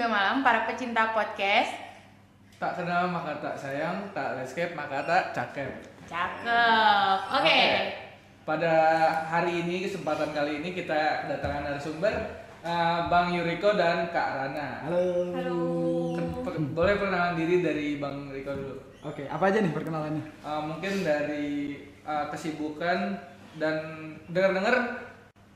juga malam para pecinta podcast. Tak kenal maka tak sayang, tak landscape maka tak cakep. Cakep. Oke. Pada hari ini kesempatan kali ini kita kedatangan narasumber eh, Bang Yuriko dan Kak Rana. Halo. Halo. Ken- per- boleh perkenalan diri dari Bang Riko dulu. Oke, apa aja nih perkenalannya? Eh, mungkin dari eh, kesibukan dan dengar-dengar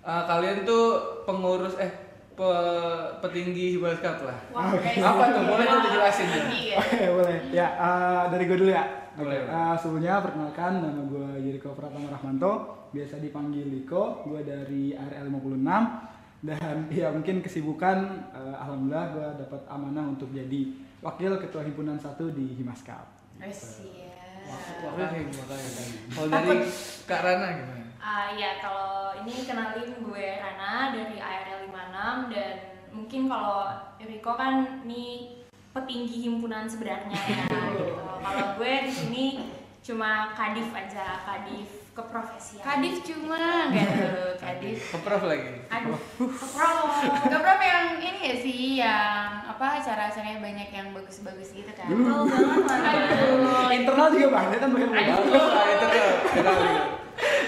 eh, kalian tuh pengurus eh pe- petinggi Hibal Cup lah. Guys. Apa tuh? Boleh tuh dijelasin ya? ya. Oke, boleh. Ya, eh, dari gue dulu ya. Boleh. eh, sebelumnya perkenalkan nama gue Yuriko Pratama Rahmanto, biasa dipanggil Liko. Gue dari ARL 56 dan ya mungkin kesibukan eh, alhamdulillah gue dapat amanah untuk jadi wakil ketua himpunan satu di Himaskap. Oh, siap. Wah, kayak gimana ya? Kalau dari Kak Rana gimana? Ah ya kalau ini kenalin gue Rana dari ARL 56 dan mungkin kalau Riko kan nih petinggi himpunan sebenarnya ya gitu. Kalau gue di sini cuma kadif aja, kadif keprofesian. Kadif cuma enggak tuh, Kadif. Keprof lagi. Aduh, keprof. Keprov yang ini ya sih yang apa acara-acaranya banyak yang bagus-bagus gitu kan. Betul banget. Aduh. Internal juga banyak kan banyak banget. Bagus lah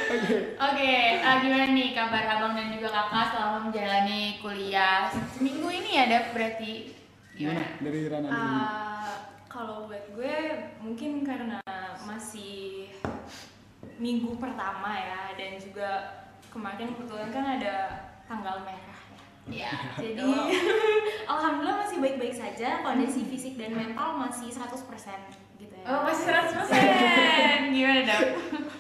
Oke. Oke, ah, gimana nih kabar abang dan juga kakak selama menjalani kuliah seminggu ini ya, Dap, berarti Gimana? gimana? Dari Rana dulu. Ah, kalau buat gue mungkin karena masih minggu pertama ya dan juga kemarin kebetulan kan ada tanggal merah ya. Ya, Jadi alhamdulillah masih baik-baik saja kondisi fisik dan mental masih 100% gitu ya. Oh, masih 100%. Gimana, Dap?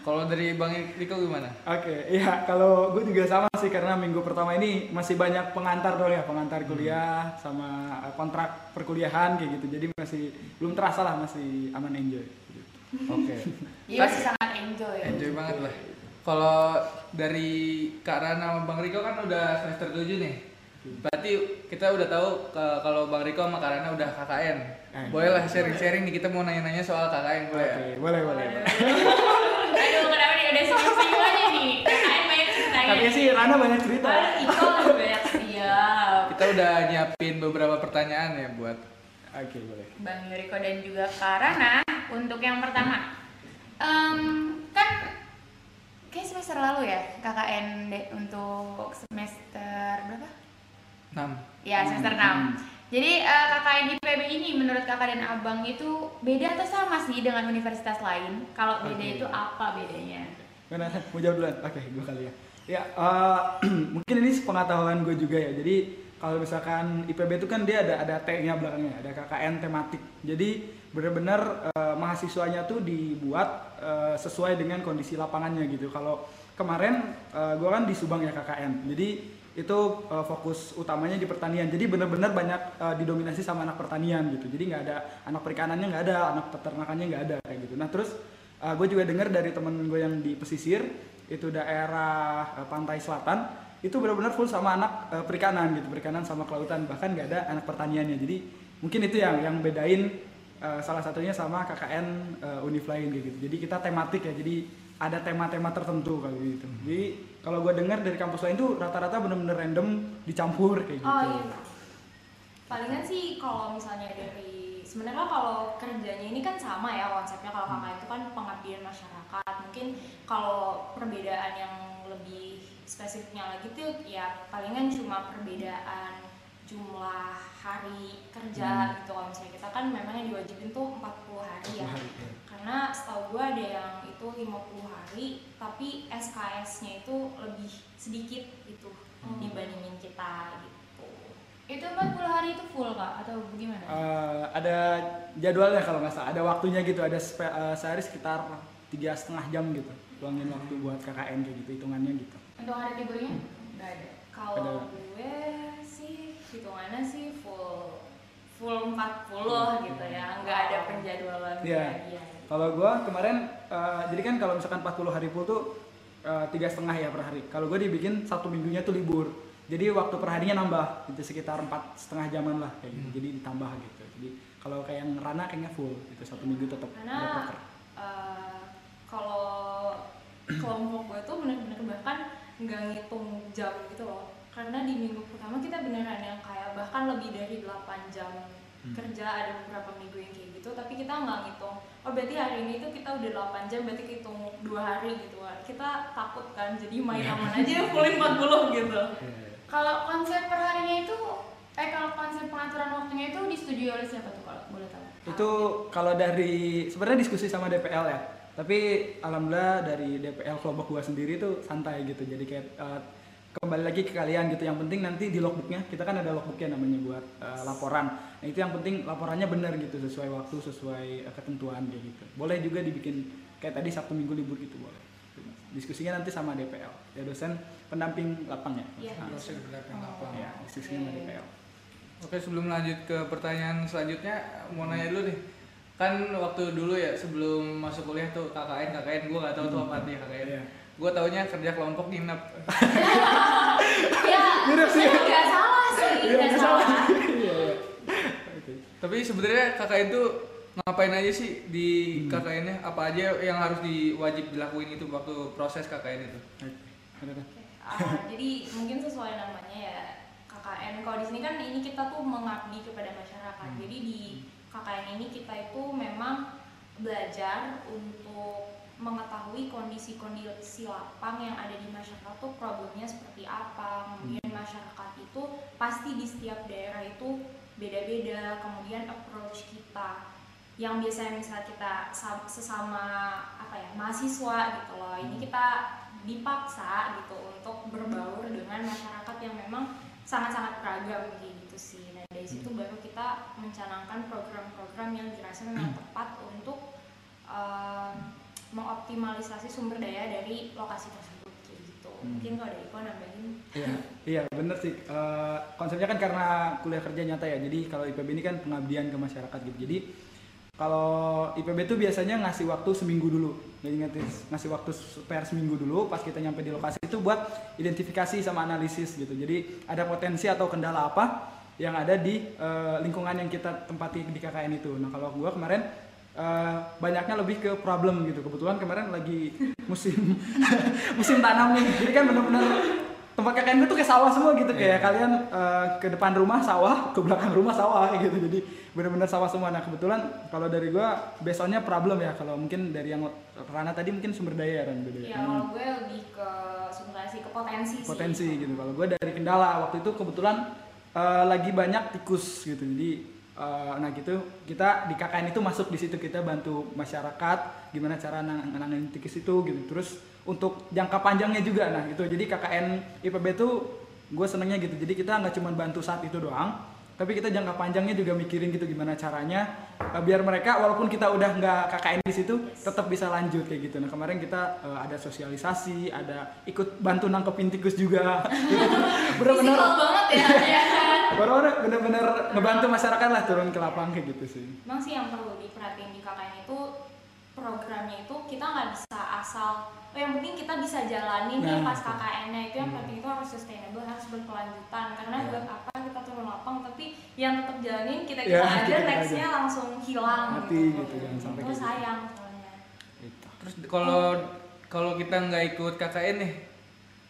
Kalau dari Bang Riko gimana? Oke, iya kalau gue juga sama sih karena minggu pertama ini masih banyak pengantar dong ya, pengantar kuliah sama eh, kontrak perkuliahan kayak gitu. Jadi masih belum terasa lah masih aman enjoy. gitu. Oke. Iya, masih sangat enjoy. Enjoy banget lah. Kalau dari Kak Rana sama Bang Riko kan udah semester 7 nih. Berarti kita udah tahu kalau Bang Riko sama Kak Rana udah KKN. Eh. Boleh lah sharing-sharing nih kita mau nanya-nanya soal KKN boleh ya? Boleh boleh. boleh. Aduh, kenapa nih udah senyum-senyum aja nih? KKN banyak ceritanya. Katanya sih Rana banyak cerita. Iko lebih banyak Siap. Kita udah nyiapin beberapa pertanyaan ya buat Oke, boleh. Bang Yuriko dan juga Kak Rana untuk yang pertama. Em, kan kayak semester lalu ya KKN untuk semester berapa? 6. Ya semester 6 Jadi eh, KKN IPB ini menurut kakak dan abang itu beda atau sama sih dengan universitas lain? Kalau beda Oke. itu apa bedanya? Mana? Mau jawab duluan? Oke, gue kali ya. Ya, eh, mungkin ini sepengetahuan gue juga ya. Jadi kalau misalkan IPB itu kan dia ada ada T-nya belakangnya, ada KKN tematik. Jadi benar-benar eh, mahasiswanya tuh dibuat eh, sesuai dengan kondisi lapangannya gitu. Kalau kemarin eh, gue kan di Subang ya KKN. Jadi itu eh, fokus utamanya di pertanian. Jadi benar-benar banyak eh, didominasi sama anak pertanian gitu. Jadi nggak ada anak perikanannya nggak ada, anak peternakannya nggak ada kayak gitu. Nah terus gue juga dengar dari temen gue yang di pesisir itu daerah eh, pantai selatan itu benar-benar full sama anak eh, perikanan gitu perikanan sama kelautan bahkan nggak ada anak pertaniannya jadi mungkin itu yang yang bedain eh, salah satunya sama KKN eh, univ lain gitu jadi kita tematik ya jadi ada tema-tema tertentu kalau gitu jadi kalau gue dengar dari kampus lain tuh rata-rata bener-bener random dicampur kayak gitu Oh iya. Palingan sih kalau misalnya dari sebenarnya kalau kerjanya ini kan sama ya konsepnya kalau kakak itu kan pengabdian masyarakat. Mungkin kalau perbedaan yang lebih spesifiknya lagi tuh ya palingan cuma perbedaan jumlah hari kerja gitu kalau misalnya kita kan memang yang diwajibin tuh 40 hari ya. Hari, ya. Karena setahu gue ada yang itu 50 hari tapi SKS-nya itu lebih sedikit gitu Hmm. dibandingin kita gitu. Itu 40 hari itu full kak atau bagaimana? Eh, ada jadwalnya kalau nggak salah ada waktunya gitu ada spe- eh, sehari sekitar tiga setengah jam gitu luangin waktu buat KKN kayak gitu hitungannya gitu Untuk hari liburnya? Nggak ada. Kalau gue hitungannya sih full full 40 gitu ya, nggak ada penjadwalan Iya. dia. Kalau gua kemarin eh, jadi kan kalau misalkan 40 hari full tuh eh, tiga setengah ya per hari. Kalau gue dibikin satu minggunya tuh libur. Jadi waktu per harinya nambah, itu sekitar empat setengah jaman lah kayak gitu. Jadi ditambah gitu. Jadi kalau kayak yang Rana kayaknya full, itu satu minggu tetap ada Karena eh, kalau kelompok gue tuh bener-bener bahkan nggak ngitung jam gitu loh karena di minggu pertama kita beneran yang kayak bahkan lebih dari 8 jam kerja ada beberapa minggu yang kayak gitu tapi kita nggak ngitung oh berarti hari ini tuh kita udah 8 jam berarti hitung dua hari gitu kan kita takut kan jadi main aman aja full 40 gitu Kalau konsep perharinya itu, eh kalau konsep pengaturan waktunya itu disetujui oleh siapa tuh kalau boleh tahu? Itu kalau dari sebenarnya diskusi sama DPL ya. Tapi alhamdulillah dari DPL kelompok gua sendiri tuh santai gitu. Jadi kayak eh, kembali lagi ke kalian gitu. Yang penting nanti di logbooknya kita kan ada logbooknya namanya buat eh, laporan. Nah itu yang penting laporannya benar gitu sesuai waktu sesuai eh, ketentuan kayak gitu. Boleh juga dibikin kayak tadi Sabtu Minggu libur gitu boleh. Diskusinya nanti sama DPL ya dosen pendamping lapang ya. Iya. Ah, Dosen pendamping lapang. ya diskusinya sama DPL. Oke sebelum lanjut ke pertanyaan selanjutnya mau nanya dulu nih kan waktu dulu ya sebelum masuk kuliah tuh KKN KKN gue gak tahu tuh apa artinya KKN Iya. Gue taunya kerja kelompok nginep ya Mirip sih. nggak salah sih Iya, nggak nggak salah Iya. Oke. tapi sebenarnya KKN tuh ngapain aja sih di KKN-nya apa aja yang harus diwajib dilakuin itu waktu proses KKN itu ada. Oke, ah, jadi mungkin sesuai namanya ya KKN. Kalau di sini kan ini kita tuh mengabdi kepada masyarakat. Jadi di KKN ini kita itu memang belajar untuk mengetahui kondisi-kondisi lapang yang ada di masyarakat tuh problemnya seperti apa. Kemudian masyarakat itu pasti di setiap daerah itu beda-beda. Kemudian approach kita. Yang biasanya misalnya kita sa- sesama apa ya mahasiswa gitu loh ini kita dipaksa gitu untuk berbaur dengan masyarakat yang memang sangat-sangat beragam gitu sih. Nah dari situ baru kita mencanangkan program-program yang dirasa memang tepat untuk eh, mengoptimalisasi sumber daya dari lokasi tersebut kayak gitu mungkin kalau dari Iko nambahin Iya, iya bener sih. Eh, konsepnya kan karena kuliah kerja nyata ya. Jadi kalau IPB ini kan pengabdian ke masyarakat gitu. Jadi kalau IPB itu biasanya ngasih waktu seminggu dulu. Jadi ngasih, waktu per seminggu dulu pas kita nyampe di lokasi itu buat identifikasi sama analisis gitu. Jadi ada potensi atau kendala apa yang ada di eh, lingkungan yang kita tempati di KKN itu. Nah kalau gua kemarin eh, banyaknya lebih ke problem gitu. Kebetulan kemarin lagi musim musim tanam nih. Jadi kan bener-bener tempat KKN itu kayak sawah semua gitu. Kayak kalian eh, ke depan rumah sawah ke belakang rumah sawah kayak gitu. Jadi benar-benar sawah semua. Nah kebetulan kalau dari gua besoknya problem ya. Kalau mungkin dari yang Rana tadi mungkin sumber daya kan beda ya. Kalau gue lebih ke sebenarnya ke potensi sih. Potensi gitu. Kalau gua dari kendala waktu itu kebetulan eh, lagi banyak tikus gitu. Jadi eh, nah gitu kita di KKN itu masuk di situ kita bantu masyarakat gimana cara nang- nanganin tikus itu gitu. Terus untuk jangka panjangnya juga nah gitu. Jadi KKN IPB itu gue senengnya gitu. Jadi kita nggak cuma bantu saat itu doang tapi kita jangka panjangnya juga mikirin gitu gimana caranya eh, biar mereka walaupun kita udah nggak KKN di situ tetap bisa lanjut kayak gitu. Nah kemarin kita eh, ada sosialisasi ada ikut bantu nangkepin tikus juga. Bener-bener banget ya ya kan? Bener-bener bener-bener ngebantu masyarakat lah turun ke lapang kayak gitu sih. Memang sih yang perlu diperhatiin di KKN itu programnya itu kita nggak bisa asal oh yang penting kita bisa jalanin nih Nah, pas betul. KKN-nya itu yang Hmm. penting itu harus sustainable harus berkelanjutan. Karena buat apa kita turun lapang tapi yang tetap jalanin kita kita aja kita-kita nextnya langsung hilang Mati gitu, jangan sampai itu gitu. sayang soalnya Gitu. terus kalau kalau kita nggak ikut KKN nih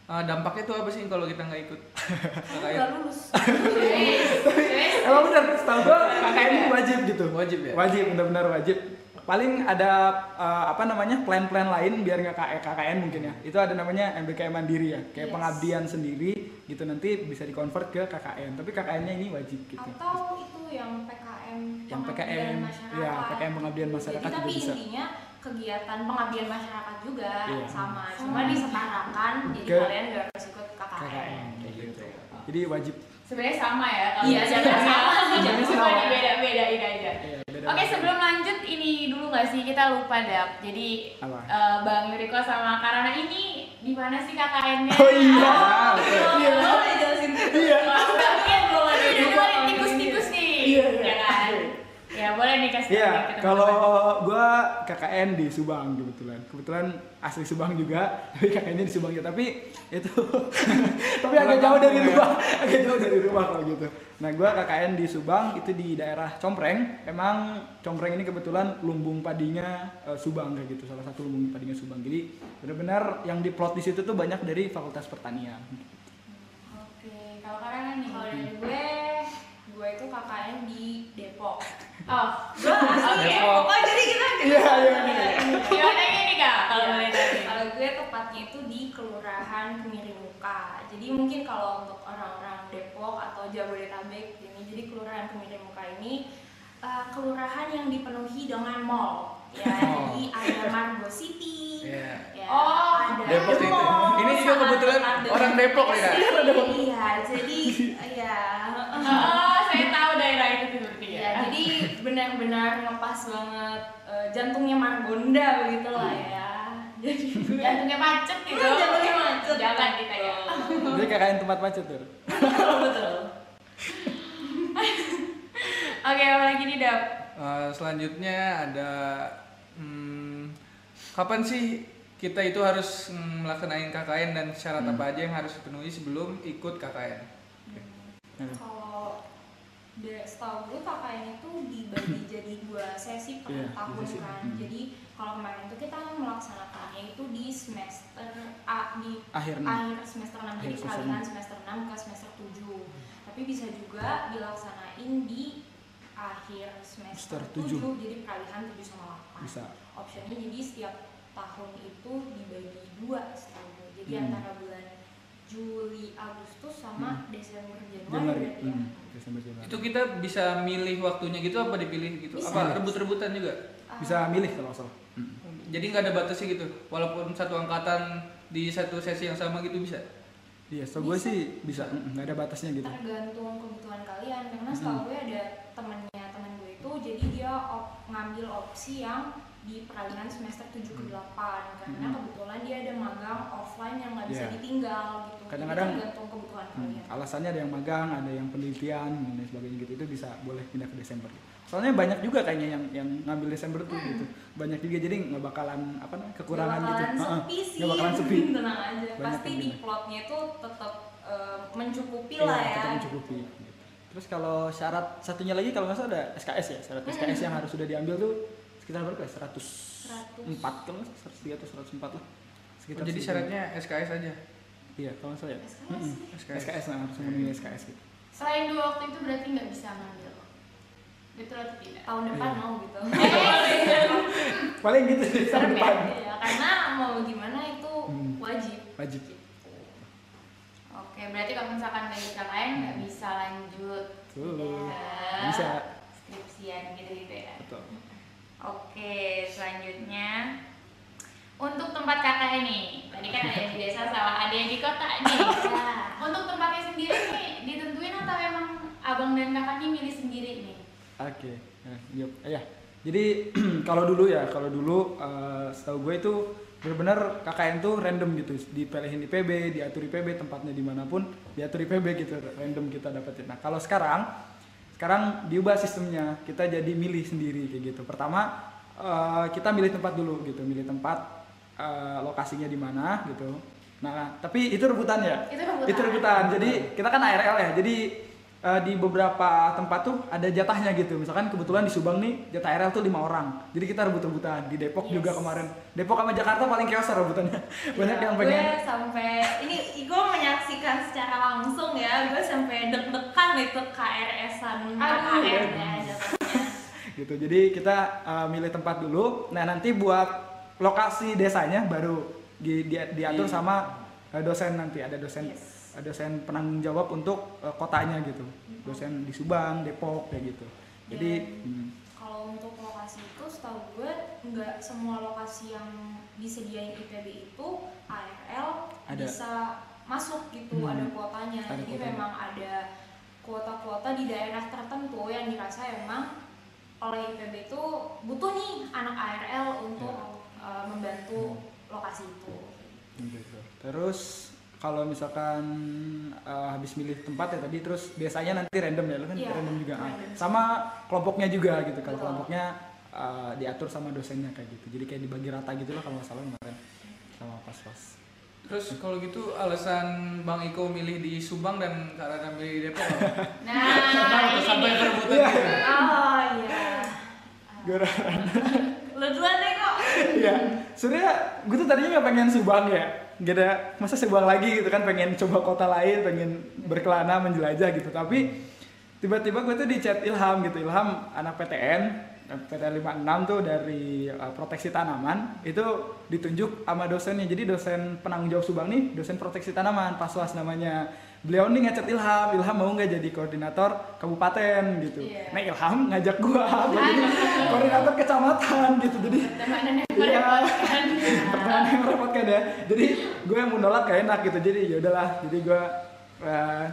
eh, dampaknya tuh apa sih kalau kita nggak ikut KKN nggak lulus Emang bener, setahu gua KKN ini wajib gitu. Wajib ya? Wajib, benar-benar wajib. Paling ada eh, apa namanya plan-plan lain biar nggak KKN, KKN mungkin ya. Itu ada namanya MBKM mandiri ya, kayak Yes. pengabdian sendiri gitu nanti bisa dikonvert ke KKN. Tapi KKN-nya ini wajib gitu. atau itu yang PKM Yang pengabdian PKM, masyarakat iya, PKM pengabdian masyarakat Jadi, tapi juga bisa. intinya kegiatan pengabdian masyarakat juga Iya. sama cuma disetarakan jadi Ke- kalian gak harus ikut KKN, KKN kayak gitu. Jadi wajib. Sebenarnya sama ya kalau Iya, sebenarnya sama sih, Cuma jadi cuma sama. dibeda-bedain aja. Iya, beda Oke sebelum lanjut ini nggak sih kita lupa dap. Jadi Apa? eh, Bang Yuriko sama Karana ini di mana sih KKN-nya? Oh iya. Ah, oke. Iya. Oh, udah jelasin Iya. Mungkin belum ada. Jadi Lupa. ada tikus-tikus nih, Iya, iya. ya kan? Ya boleh nih kasih tahu Iya, kalau gua KKN di Subang kebetulan. Kebetulan asli Subang juga, tapi KKN-nya di Subang ya. Tapi itu tapi agak jauh dari rumah, agak jauh dari rumah kalau gitu. Nah, gua KKN di Subang itu di daerah Compreng. Emang Compreng ini kebetulan lumbung padinya eh, Subang kayak gitu, salah satu lumbung padinya Subang. Jadi benar-benar yang diplot di situ tuh banyak dari Fakultas Pertanian. Oke Kalau Karana nih. Kalau dari gue, gue itu KKN di Depok. Oh, Gue asli Depok. Depok. Oh jadi kita Iya, iya, iya. gimana ini kak? Kalau Iya. boleh tahu. Kalau gue tepatnya itu di Kelurahan Kemiringmuka. Jadi mungkin kalau untuk orang-orang Depok atau Jabodetabek ini, jadi Kelurahan Kemiringmuka ini eh, kelurahan yang dipenuhi dengan mall. Ya, Oh. jadi ada Margo City. Iya. Ya, Oh, ada Depok itu. Mall, Ini juga kebetulan orang Depok ya? Iya, jadi ya. Oh, saya tahu daerah itu tuh berarti ya. Ya, jadi benar-benar ngepas banget eh, jantungnya Margonda begitu lah ya. Jadi jantungnya macet gitu. Hmm, jantungnya macet. Jangan kita ya. Jadi KKN tempat macet tuh. betul. Oke, apa lagi nih Dap? Eh, selanjutnya ada hmm, kapan sih kita itu harus mm, melaksanain KKN dan syarat apa aja yang harus dipenuhi sebelum ikut KKN? Hmm. Kalau setahu gue KKN itu dibagi jadi dua sesi per Iya, tahun sesi. kan. Hmm. Jadi kalau kemarin itu kita melaksanakannya itu di semester A di Akhir akhir semester 6 Akhir jadi enam. semester 6 ke semester 7 tapi bisa juga dilaksanain di akhir semester Semester 7 jadi peralihan 7 sama 8 Bisa. optionnya jadi setiap tahun itu dibagi dua setahu gue. jadi Hmm. antara bulan Juli Agustus sama Desember Januari, Januari. berarti ya Hmm. Desember Januari. Itu kita bisa milih waktunya gitu apa dipilih gitu? Bisa. Apa rebut-rebutan juga? Ah, Bisa milih kalau salah. Hmm. Jadi nggak ada batasnya gitu. Walaupun satu angkatan di satu sesi yang sama gitu bisa. Iya, so gue sih bisa, Mm, nggak ada batasnya gitu. tergantung kebutuhan kalian karena Hmm. setahu gue ada temennya temen gue itu jadi dia op- ngambil opsi yang di peralihan semester 7 ke 8 karena Hmm. kebetulan dia ada magang offline yang nggak bisa Iya. ditinggal gitu Kadang-kadang- tergantung kebutuhan Hmm, kalian Alasannya ada yang magang, ada yang penelitian dan sebagainya gitu. Itu bisa boleh pindah ke Desember. Soalnya banyak juga kayaknya yang yang ngambil Desember tuh gitu. Banyak juga jadi nggak bakalan apa namanya kekurangan Nggak gitu. bakalan Heeh, sepi sih nggak bakalan sepi. tenang aja Banyak pasti di plotnya itu tetap eh, mencukupi Iya, lah ya tetap mencukupi. gitu. Terus kalau syarat satunya lagi kalau nggak salah ada SKS ya, syarat SKS yang harus sudah diambil tuh sekitar berapa ya? 104 kalau nggak salah, 103 atau 104 lah. Sekitar Oh, jadi syaratnya SKS aja. Iya, kalau nggak salah ya. SKS Mm-mm. SKS. SKS nah, harus memenuhi SKS gitu. Selain dua waktu itu berarti nggak bisa ngambil. Betul atau tidak? tahun depan Iya. mau gitu Paling gitu sih tahun ya? depan. ya, karena mau gimana itu Hmm. wajib Wajib. Oke, berarti kalau misalkan ikut KKN nggak bisa lanjut Tuh. ke Bisa. skripsian gitu-gitu ya. Betul. Oke, selanjutnya untuk tempat KKN nih, tadi kan ada yang di desa sama ada yang di kota nih. Ya. Untuk tempatnya sendiri nih ditentuin atau memang abang dan kakaknya milih sendiri nih? Oke, nah, yuk, ya. Jadi kalau dulu ya, kalau dulu eh, setahu gue itu benar-benar KKN tuh random gitu, dipilihin di PB, diatur di PB, tempatnya di mana pun diatur di PB gitu, random kita dapetin. Nah kalau sekarang, sekarang diubah sistemnya, kita jadi milih sendiri kayak gitu. Pertama eh, kita milih tempat dulu gitu, milih tempat eh, lokasinya di mana gitu. Nah tapi itu rebutan ya, Itu rebutan. itu rebutan. Jadi kita kan ARL ya. Jadi eh, di beberapa tempat tuh ada jatahnya gitu. Misalkan kebetulan di Subang nih jatah ARL tuh lima orang. Jadi kita rebut-rebutan. Di Depok juga Yes. kemarin. Depok sama Jakarta paling chaos rebutannya. Banyak Ya, yang pengen. gue sampai ini gue menyaksikan secara langsung ya gue sampai deg-degan itu KRS-an Aduh. Ya gitu. Jadi kita eh, milih tempat dulu. Nah, nanti buat lokasi desanya baru di, di- diatur Di- sama eh, dosen nanti. Ada dosen Yes. Ada dosen penanggung jawab untuk eh, kotanya gitu. Dosen di Subang, Depok kayak gitu. Jadi Dan hmm, kalau untuk lokasi itu setahu gue nggak semua lokasi yang disediain IPB itu ARL Ada. bisa masuk gitu Hmm. ada kuotanya Ada jadi kuotanya. memang ada kuota-kuota di daerah tertentu yang dirasa emang oleh IPB itu butuh nih anak ARL untuk uh, membantu lokasi itu Gitu. Terus kalau misalkan eh, habis milih tempat ya tadi terus biasanya nanti random ya, lu kan Iya, random juga. Random. Sama kelompoknya juga gitu. Kalau kelompoknya eh, diatur sama dosennya kayak gitu. Jadi kayak dibagi rata gitu lah kalau nggak salah kemarin sama pas-pas. Terus kalau gitu alasan Bang Iko milih di Subang dan Kak Rana milih di Depok? Nah, Kenapa ini sampai nih. perebutan Iya. gitu? oh iya Gara lo duluan deh kok Iya, sebenarnya gue tuh tadinya nggak pengen Subang ya. Nggak ada masa Subang lagi gitu kan pengen coba kota lain pengen berkelana menjelajah gitu. Tapi tiba-tiba gue tuh di chat Ilham gitu. Ilham anak PTN PTN 56 tuh dari uh, proteksi tanaman. Itu ditunjuk sama dosennya. Jadi dosen penanggung jawab Subang nih dosen proteksi tanaman Paswas namanya beliau nih ngechat Ilham Ilham mau nggak jadi koordinator kabupaten gitu. Iya. nah Ilham ngajak gua. Jadi koordinator kecamatan gitu. Jadi Iya. pertanyaan yang merepotkan ya. Jadi gue yang mau nolak gak enak gitu. Jadi ya udahlah. Jadi gue eh,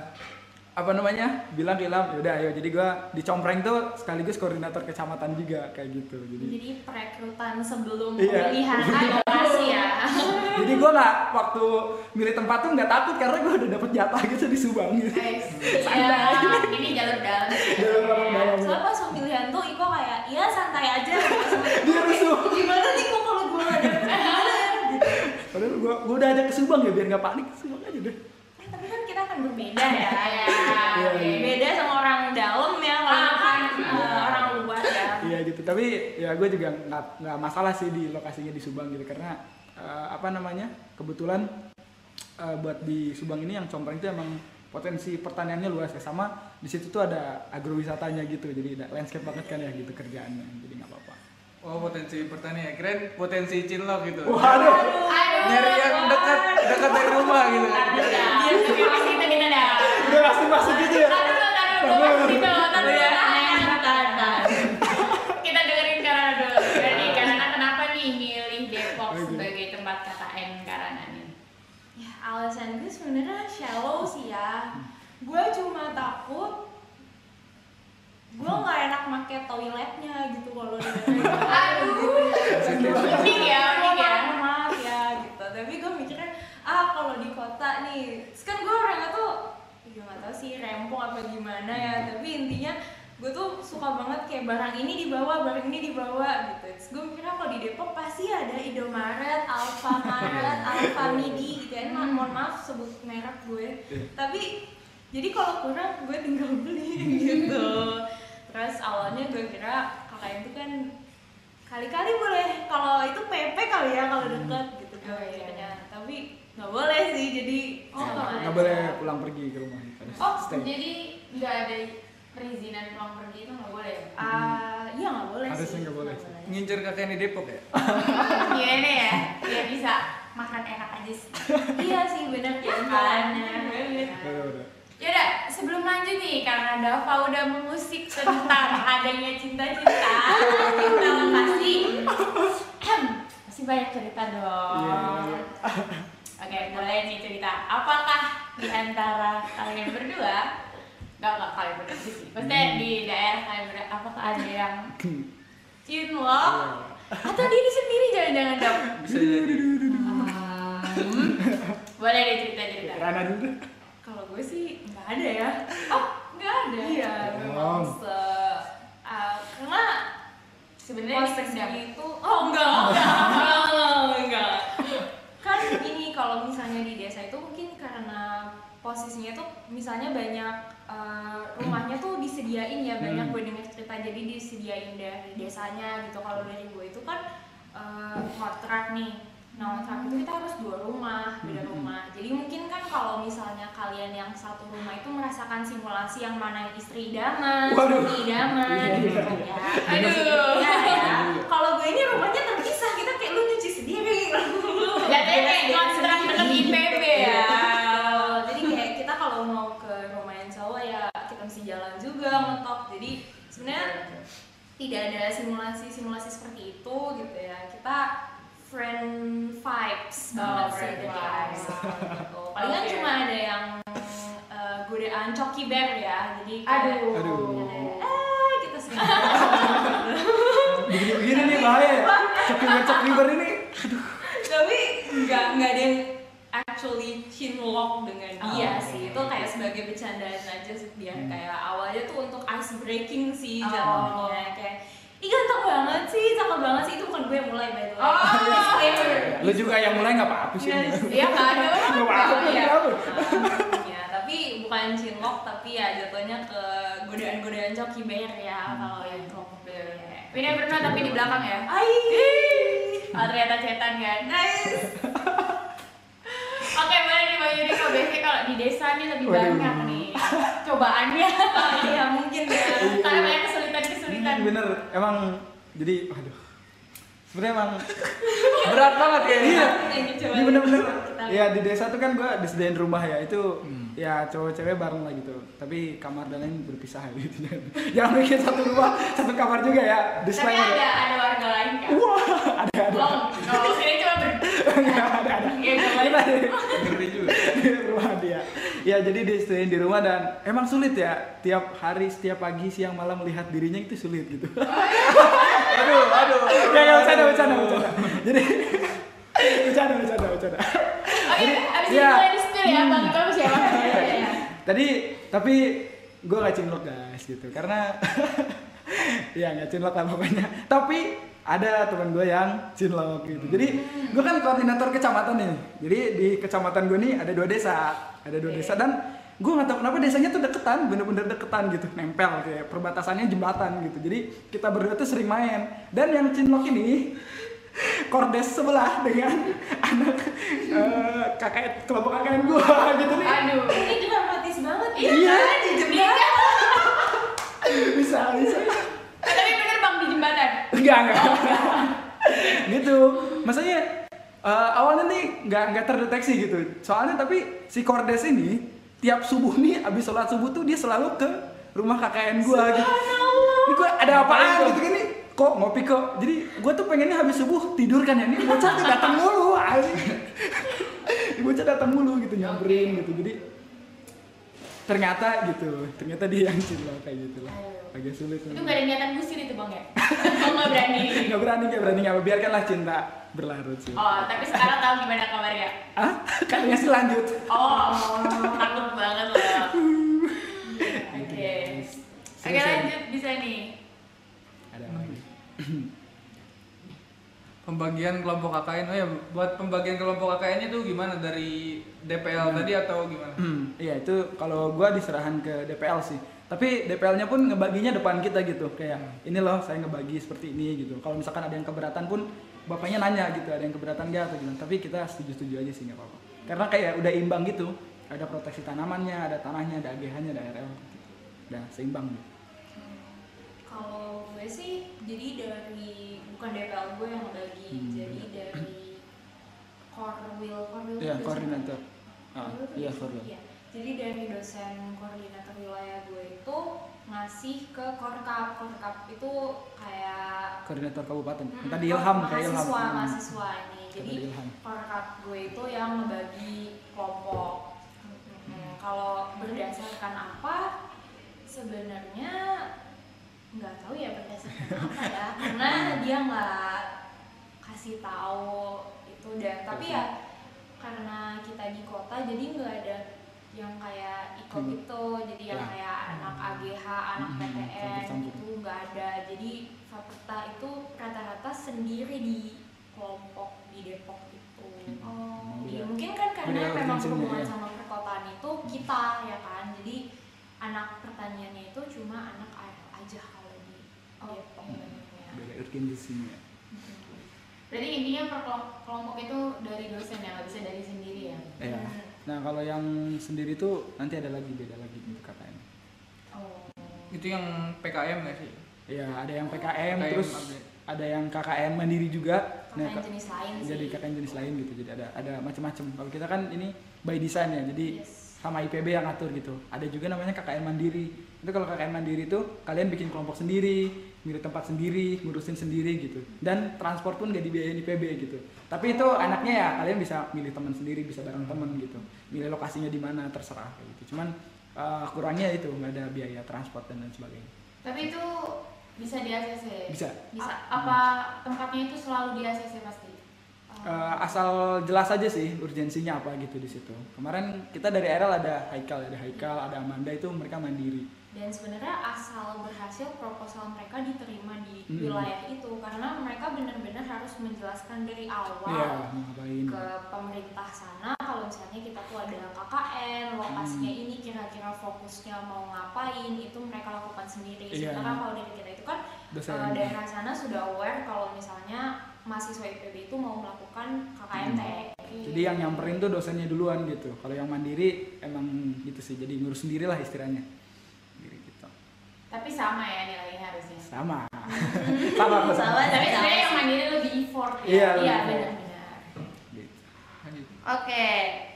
apa namanya bilang ke Ilham yaudah ayo jadi gue dicompreng tuh sekaligus koordinator kecamatan juga kayak gitu jadi Jadi perekrutan sebelum Iya. pemilihan lokasi ya. jadi gue nggak waktu milih tempat tuh nggak takut karena gue udah dapet jatah gitu di Subang gitu Guys, Iya, ini jalur dalam. Jalur dalam. Soalnya pas pemilihan tuh Iko kayak, iya santai aja. Dia rusuh. Gimana nih kok kalau gue ada padahal gue gue udah ajak ke Subang ya biar nggak panik Subang aja deh Eh, tapi kan kita akan berbeda ya. Iya. Beda sama orang dalam ya, kalau Ah, kan orang luar ya. Iya gitu, tapi ya gue juga nggak nggak masalah sih di lokasinya di Subang gitu karena eh, apa namanya kebetulan eh, buat di Subang ini yang compreng itu emang potensi pertaniannya luas ya sama di situ tuh ada agrowisatanya gitu jadi ada landscape banget kan ya gitu kerjaannya jadi nggak apa-apa. Oh potensi pertanian, keren potensi cinlok gitu. Waduh, Aduh. Nyari yang dekat dekat dari rumah gitu. Iya, tapi pas itu kita dah. udah langsung masuk gitu ya. Kita dengerin Karana dulu. Jadi Karana kenapa nih milih Depok sebagai tempat KKN Karana nih? Ya alasan gue sebenarnya shallow sih ya. Gue cuma takut gue nggak enak make toiletnya gitu kalau di Aduh. Mending ya, mending ya. Mohon maaf ya gitu. Tapi gue mikirnya ah kalau di kota nih, kan gue orangnya tuh ya nggak tahu sih rempong apa gimana ya. Tapi intinya gue tuh suka banget kayak barang ini dibawa, barang ini dibawa gitu. Terus gue mikirnya kalau di Depok pasti ada Indomaret, Alfamaret, Alfamidi gitu ya. Nah, mohon maaf sebut merek gue. Tapi jadi kalau kurang gue tinggal beli gitu. Terus awalnya gue kira kakak itu kan kali-kali boleh kalau itu PP kali ya kalau deket gitu gue Oh, iya. Tapi nggak boleh sih jadi Oh, nggak boleh pulang pergi ke rumah Oh, stay. jadi nggak ada perizinan pulang pergi itu nggak boleh ya? Ah, iya nggak boleh Harusnya nggak boleh. Ngincer kakek di Depok ya. Iya nih ya, biar bisa makan enak aja sih. iya sih bener ya Kan? Yaudah, sebelum lanjut nih, karena Dava udah mengusik tentang adanya cinta-cinta, cinta lokasi, masih banyak cerita dong. Iya, iya. Oke, boleh nih cerita. Apakah di antara kalian berdua, nggak nggak kalian berdua sih, maksudnya di daerah kalian berdua, apakah ada yang cinlok atau diri sendiri jangan-jangan dong? Bisa jadi. Hmm, boleh deh cerita-cerita. Rana dulu deh. Kalau gue sih nggak ada ya. Oh, nggak ada. Iya, memang Oh. se ah, karena Sebenarnya posisi dipendam. itu oh enggak enggak enggak, enggak kan ini kalau misalnya di desa itu mungkin karena posisinya tuh misalnya banyak eh, rumahnya tuh disediain ya banyak Hmm. gue dengar cerita jadi disediain dari desanya gitu kalau dari gue itu kan eh, kontrak nih nah kontrak itu kita harus dua rumah beda Hmm. rumah jadi mungkin kan kalau misalnya kalian yang satu rumah itu merasakan simulasi yang mana yang istri idaman Waduh. suami idaman Iya, gitu iya, kan iya. ya Aduh. Ya, ya. Kalau gue ini rumahnya terpisah, kita kayak lu nyuci sendiri. Jatuhnya kayak kontrak deket IPB ya. Jadi kayak kita kalau mau ke rumah yang cowok ya kita mesti jalan juga ngetok. Jadi sebenarnya tidak ada simulasi-simulasi seperti itu gitu ya. Kita friend vibes Oh, banget sih friend vibes. gitu. Palingan Oke. cuma ada yang eh, godaan coki bear ya. Jadi kayak, Aduh. Aduh. eh kita sering Begini-begini nih bahaya ya. Cok liver cok liver ini. tapi nggak nggak ada yang actually chinlock dengan dia Oh, sih oke. itu kayak sebagai bercandaan aja sih biar Hmm. kayak awalnya tuh untuk ice breaking sih Oh. jatuhnya kayak ih ganteng banget sih cakep banget sih itu bukan gue yang mulai by the way Oh, disclaimer Lu juga yang mulai nggak apa-apa sih. Iya, Iya nggak ada. Nggak apa-apa. Iya. ya tapi bukan chinlock tapi ya jatuhnya ke godaan-godaan coki bear ya kalau yang Ini pernah tapi di belakang ya. Ai, Oh ternyata cetan kan. nice. Oke, boleh nih Bang Yudi kalau biasanya kalau di desa nih lebih banyak nih cobaannya. iya mungkin ya. Karena banyak kesulitan-kesulitan. bener. Emang jadi aduh sebenarnya emang Berat banget kayaknya. iya. Ini coba ini bener-bener. ya. Di desa tuh kan gua disediain rumah ya. Itu Hmm. ya cowok-cewek bareng lah gitu. Tapi kamar dan lain berpisah ya gitu. Jangan bikin satu rumah satu kamar juga ya. Tapi disclaimer ada ada warga lain kan? wah ada ada. Oh, kalau sini cuma ber... Nggak, ada ada. Ya. Ngeri juga. Dia ya jadi disediain di rumah dan emang sulit ya tiap hari setiap pagi siang malam melihat dirinya itu sulit gitu Aduh, aduh. ya ya bercanda bercanda bercanda jadi bercanda bercanda bercanda Oke, abis ini ya. boleh di spill ya, Bang. Itu apa siapa? Iya, iya. tadi tapi gue gak cinlok guys gitu karena ya nggak cinlok lah pokoknya tapi ada teman gue yang cinlok gitu. Jadi gue kan koordinator kecamatan nih. Jadi di kecamatan gue nih ada dua desa. Ada dua desa dan gue nggak tahu kenapa desanya tuh deketan bener-bener deketan gitu. Nempel kayak perbatasannya jembatan gitu. Jadi kita berdua tuh sering main. Dan yang cinlok ini kordes sebelah dengan anak eh, kakak kelompok KKN gue gitu nih. Aduh. ini dramatis banget ya Iya. di jembatan bisa bisa. Eh, Tapi bener Bang jembatan. enggak enggak. Gitu. Maksudnya eh, awalnya nih nggak nggak terdeteksi gitu. Soalnya tapi si kordes ini tiap subuh nih abis sholat subuh tuh dia selalu ke rumah KKN gua gitu. Ini gua ada apaan gitu gini? Kok ngopi kok? Jadi gua tuh pengennya habis subuh tidur kan ya? Ini bocah tuh datang mulu bocah datang mulu gitu nyamperin gitu. Jadi ternyata gitu ternyata dia yang cinta kayak gitu lah agak sulit Itu gak ada niatan gusir itu Bang ya? Oh, gak berani. nggak berani nggak berani nggak biarkanlah cinta berlarut sih Oh, tapi sekarang tahu gimana kabarnya? ah katanya sih lanjut Oh, takut banget loh. Oke. Oke lanjut bisa nih. ada lagi Pembagian kelompok KKN, oh ya buat pembagian kelompok KKN itu gimana? Dari DPL Hmm. tadi atau gimana? iya itu kalau gua diserahan ke DPL sih. Tapi DPL-nya pun ngebaginya depan kita gitu. Kayak ini loh saya ngebagi seperti ini gitu. Kalau misalkan ada yang keberatan pun bapaknya nanya gitu ada yang keberatan gak atau gimana. Tapi kita setuju-setuju aja sih nggak apa-apa. Karena kayak udah imbang gitu. Ada proteksi tanamannya ada tanahnya ada AGH-nya ada RL gitu. udah seimbang gitu. Kalau gue sih jadi dari bukan DPL gue yang bagi, Hmm. jadi dari Korwil Korwil dosen koordinator. Ah, iya. Korwil. Iya. Jadi dari dosen koordinator wilayah gue itu ngasih ke Korkap. Korkap itu kayak koordinator kabupaten Mm-mm, tadi Ilham kayak Ilham mahasiswa Hmm. mahasiswa ini jadi korkap gue itu yang ngebagi kelompok Mm-mm. kalau berdasarkan apa sebenarnya nggak tahu ya berdasarkan apa ya karena dia nggak kasih tahu itu dan tapi ya karena kita di kota jadi nggak ada yang kayak ikut Hmm. itu jadi yang Ya. kayak anak AGH anak Hmm, PTN itu nggak ada jadi Fakulta itu rata-rata sendiri di kelompok di Depok itu Oh, Iya, beda. mungkin kan karena Beda memang berhubungan ya. sama perkotaan itu kita ya kan jadi anak pertaniannya itu cuma anak di Depok banyaknya beda urgensinya Berarti intinya per kelom- kelompok itu dari dosen ya, nggak bisa dari sendiri ya? Iya. Hmm. Nah kalau yang sendiri tuh nanti ada lagi beda lagi untuk KKN. Oh. Itu yang PKM nggak sih? Iya ada yang PKM, PKM terus update. ada yang KKN mandiri juga. Nah, KKN Kak- jenis lain sih jadi KKN jenis lain gitu. Jadi ada ada macam-macam. Kalau kita kan ini by design ya. Jadi Yes. sama IPB yang ngatur gitu. Ada juga namanya KKN mandiri. Itu kalau KKN mandiri itu kalian bikin kelompok sendiri, milih tempat sendiri, ngurusin sendiri gitu. Dan transport pun gak dibiayain IPB gitu. Tapi itu anaknya ya kalian bisa milih teman sendiri, bisa bareng temen gitu. Milih lokasinya di mana terserah kayak gitu. Cuman eh, kurangnya itu nggak ada biaya transport dan lain sebagainya. Tapi itu bisa di ACC? Bisa. Bisa. apa tempatnya itu selalu di ACC pasti? Eh, asal jelas aja sih urgensinya apa gitu di situ. Kemarin kita dari RL ada Haikal, ada Haikal, ada Amanda itu mereka mandiri. Dan sebenarnya asal berhasil proposal mereka diterima di Hmm. wilayah itu karena mereka benar-benar harus menjelaskan dari awal ngapain? ke pemerintah sana kalau misalnya kita tuh ada KKN lokasinya Hmm. ini kira-kira fokusnya mau ngapain itu mereka lakukan sendiri Iya. sementara kalau dari kita itu kan eh, daerah sana sudah aware kalau misalnya mahasiswa IPB itu mau melakukan KKN Hmm. Jadi yang nyamperin tuh dosennya duluan gitu. Kalau yang mandiri emang gitu sih. Jadi ngurus sendiri lah istilahnya. Tapi sama ya nilainya harusnya. Sama. sama kok sama. Sama, Tapi sebenarnya yang mandiri lebih effort ya. Iya, iya benar-benar. Oke,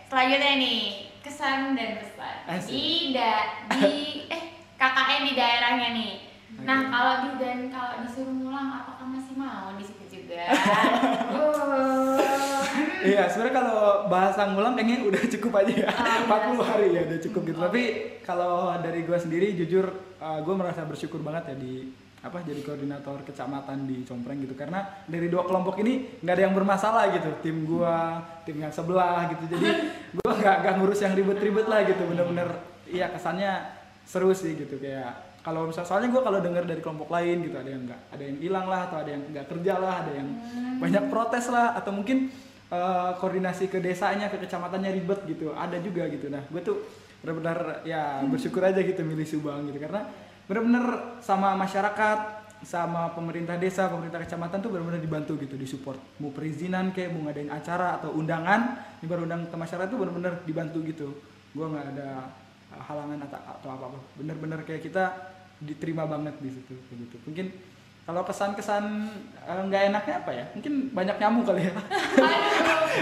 selanjutnya nih kesan dan pesan di da- di eh KKN di daerahnya nih. Nah Oke. kalau di dan kalau disuruh ngulang apakah masih mau di situ juga? Oh. Iya, sebenarnya kalau bahasa ngulang kayaknya udah cukup aja ya. Ah, 40 hari ya udah cukup gitu. Tapi kalau dari gua sendiri jujur uh, gua merasa bersyukur banget ya di apa jadi koordinator kecamatan di Compreng gitu. Karena dari dua kelompok ini nggak ada yang bermasalah gitu. Tim gua tim yang sebelah gitu. Jadi gua nggak nggak ngurus yang ribet-ribet lah gitu. Bener-bener iya kesannya seru sih gitu. Kayak kalau misal soalnya gua kalau dengar dari kelompok lain gitu ada yang nggak ada yang hilang lah atau ada yang nggak kerja lah ada yang banyak protes lah atau mungkin eh, koordinasi ke desanya ke kecamatannya ribet gitu. Ada juga gitu. Nah gue tuh benar-benar ya bersyukur aja gitu milih Subang gitu. Karena benar-benar sama masyarakat sama pemerintah desa pemerintah kecamatan tuh benar-benar dibantu gitu disupport. Mau perizinan kayak mau ngadain acara atau undangan baru undang ke masyarakat tuh benar-benar dibantu gitu. Gue nggak ada halangan atau atau apa apa benar-benar kayak kita diterima banget di situ kayak gitu. Mungkin kalau kesan-kesan eh, nggak enaknya apa ya? Mungkin banyak nyamuk kali ya.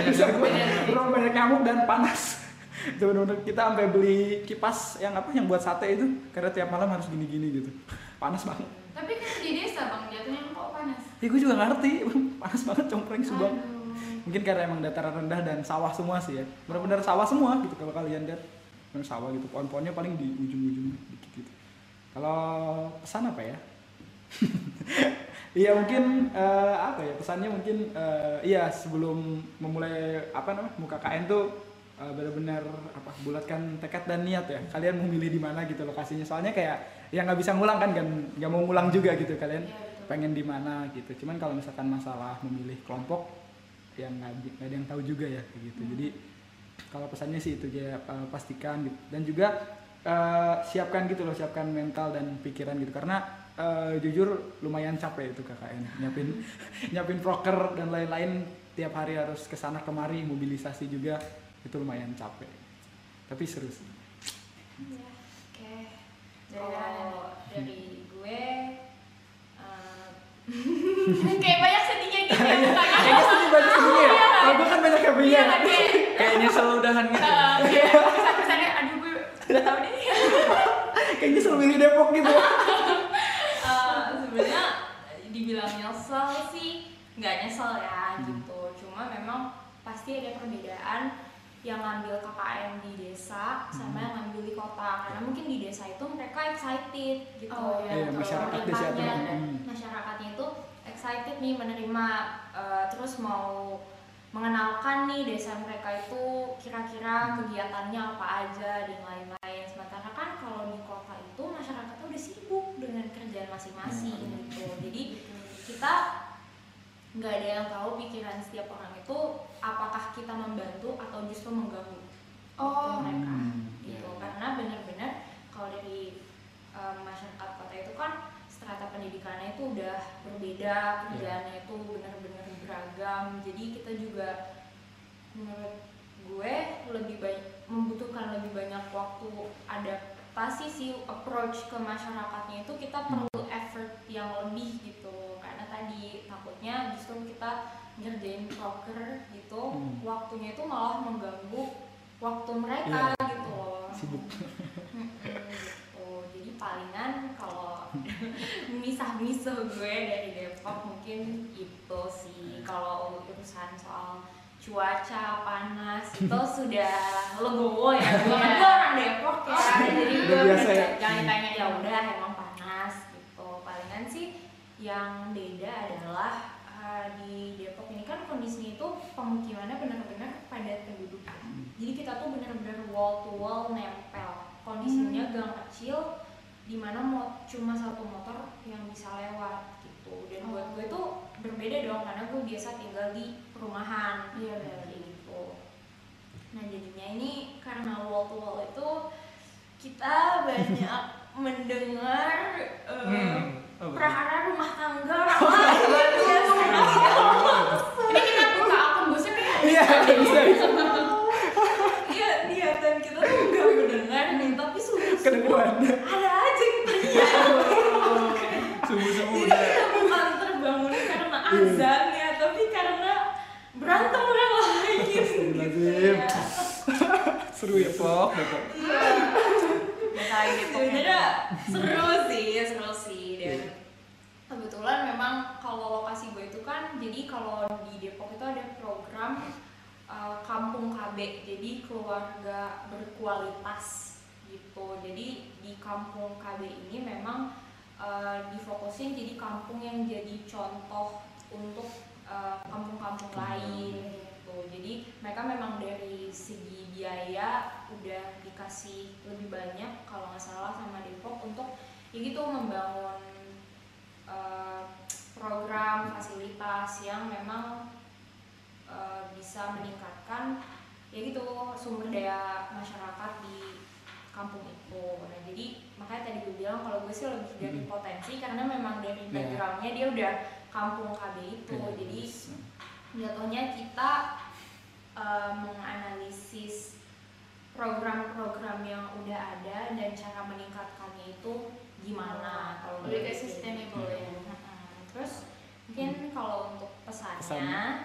Bisa gue bro banyak. nyamuk dan panas. Itu benar-benar kita sampai beli kipas yang apa yang buat sate itu karena tiap malam harus gini-gini gitu. Panas banget. Tapi kan di desa bang jatuhnya kok panas. ya gue juga ngerti. Panas banget compreng subang. Aduh. mungkin karena emang dataran rendah dan sawah semua sih ya. Benar-benar sawah semua gitu kalau kalian lihat. Benar sawah gitu. Pohon-pohonnya paling di ujung-ujung dikit gitu. Kalau pesan apa ya Iya mungkin eh, apa ya pesannya mungkin eh, iya sebelum memulai apa namanya muka KN tuh eh, benar-benar apa bulatkan tekad dan niat ya. Kalian mau milih di mana gitu lokasinya. Soalnya kayak ya nggak bisa ngulang kan kan? Nggak mau ngulang juga gitu. Kalian Iya, pengen di mana gitu. Cuman kalau misalkan masalah memilih kelompok yang nggak ada yang tahu juga ya gitu. Jadi kalau pesannya sih itu ya pastikan gitu. Dan juga eh, siapkan gitu loh siapkan mental dan pikiran gitu. Karena eh, jujur lumayan capek itu KKN nyiapin nyiapin proker dan lain-lain tiap hari harus ke sana kemari mobilisasi juga itu lumayan capek tapi seru sih Iya. Oke. Dari Kalau mana? dari gue eh, Kayak banyak sedihnya gitu ya mukanya. kayaknya sedih banyak sedihnya ya Iya, kalau gue kan banyak Iya happy-nya kan kayak Kayak nyesel udahan gitu. pesan-pesannya aduh gue tahu deh. kayaknya selalu milih Depok gitu sebenarnya dibilang nyesel sih nggak nyesel ya Hmm. gitu cuma memang pasti ada perbedaan yang ngambil KKN di desa sama yang ngambil di kota karena mungkin di desa itu mereka excited gitu Oh, iya. Iya, gitu. masyarakat desa tuh. Pemerintahnya dan Hmm. masyarakatnya itu excited nih menerima eh, terus mau mengenalkan nih desa mereka itu kira-kira kegiatannya apa aja dan lain-lain sementara kan kalau di kota itu masyarakatnya udah sibuk kerjaan masing-masing gitu. Jadi kita nggak ada yang tahu pikiran setiap orang itu apakah kita membantu atau justru mengganggu Oh. waktu mereka. Hmm. gitu. karena benar-benar kalau dari em, masyarakat kota itu kan strata pendidikannya itu udah berbeda kerjaannya itu benar-benar beragam. Jadi kita juga menurut gue lebih banyak membutuhkan lebih banyak waktu adaptasi sih approach ke masyarakatnya itu kita perlu yang lebih gitu. Karena tadi takutnya justru kita ngerjain proker gitu Hmm. waktunya itu malah mengganggu waktu mereka gitu loh. Sibuk. Gitu. Jadi palingan kalau misah-misah gue dari Depok mungkin itu sih. Kalau urusan soal cuaca panas itu sudah legowo ya. Gue kan orang Depok ya. Jadi gue biasa ya? jangan ditanya ya udah emang panas gitu palingan sih yang beda adalah uh, di Depok ini kan kondisinya itu pemukimannya benar-benar padat penduduk. Jadi kita tuh benar-benar wall to wall nempel. Kondisinya gang kecil di mana mau cuma satu motor yang bisa lewat gitu. Dan buat Oh. gue tuh berbeda dong karena gue biasa tinggal di perumahan. Iya, kayak gitu. Nah jadinya ini karena wall to wall itu kita banyak mendengar uh, Hmm perahara rumah tangga. Ini kita buka akun gosip ya iya iya. iya. iya dan kita tuh nggak kedengar nih tapi subuh subuh ada aja yang teriak. Subuh subuh jadi kita bukan terbangun karena iya. azan ya tapi karena berantem orang lain gitu, gitu ya. seru ya pop kan jadi kalau di Depok itu ada program uh, kampung KB jadi keluarga berkualitas gitu. Jadi di kampung KB ini memang uh, difokusin jadi kampung yang jadi contoh untuk uh, kampung-kampung lain gitu. Jadi mereka memang dari segi biaya udah dikasih lebih banyak kalau nggak salah sama Depok untuk ya gitu membangun uh, program fasilitas yang memang uh, bisa meningkatkan ya gitu sumber daya masyarakat di kampung itu nah jadi makanya tadi gue bilang kalau gue sih lebih dari Hmm. potensi karena memang dari Iya. backgroundnya dia udah kampung KB itu Iya. jadi jatuhnya kita uh, menganalisis program-program yang udah ada dan cara meningkatkannya itu gimana kalau Lebih sustainable ya. Terus mungkin kalau untuk pesannya